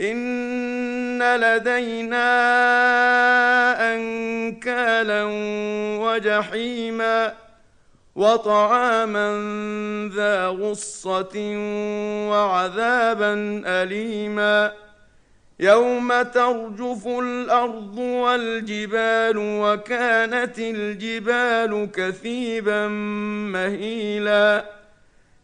إن لدينا أنكالا وجحيما وطعاما ذا غصة وعذابا أليما يوم ترجف الأرض والجبال وكانت الجبال كثيبا مهيلا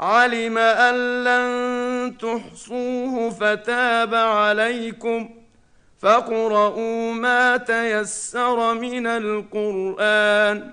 علم أن لن تحصوه فتاب عليكم فاقرؤوا ما تيسر من القرآن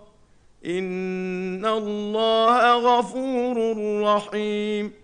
ان الله غفور رحيم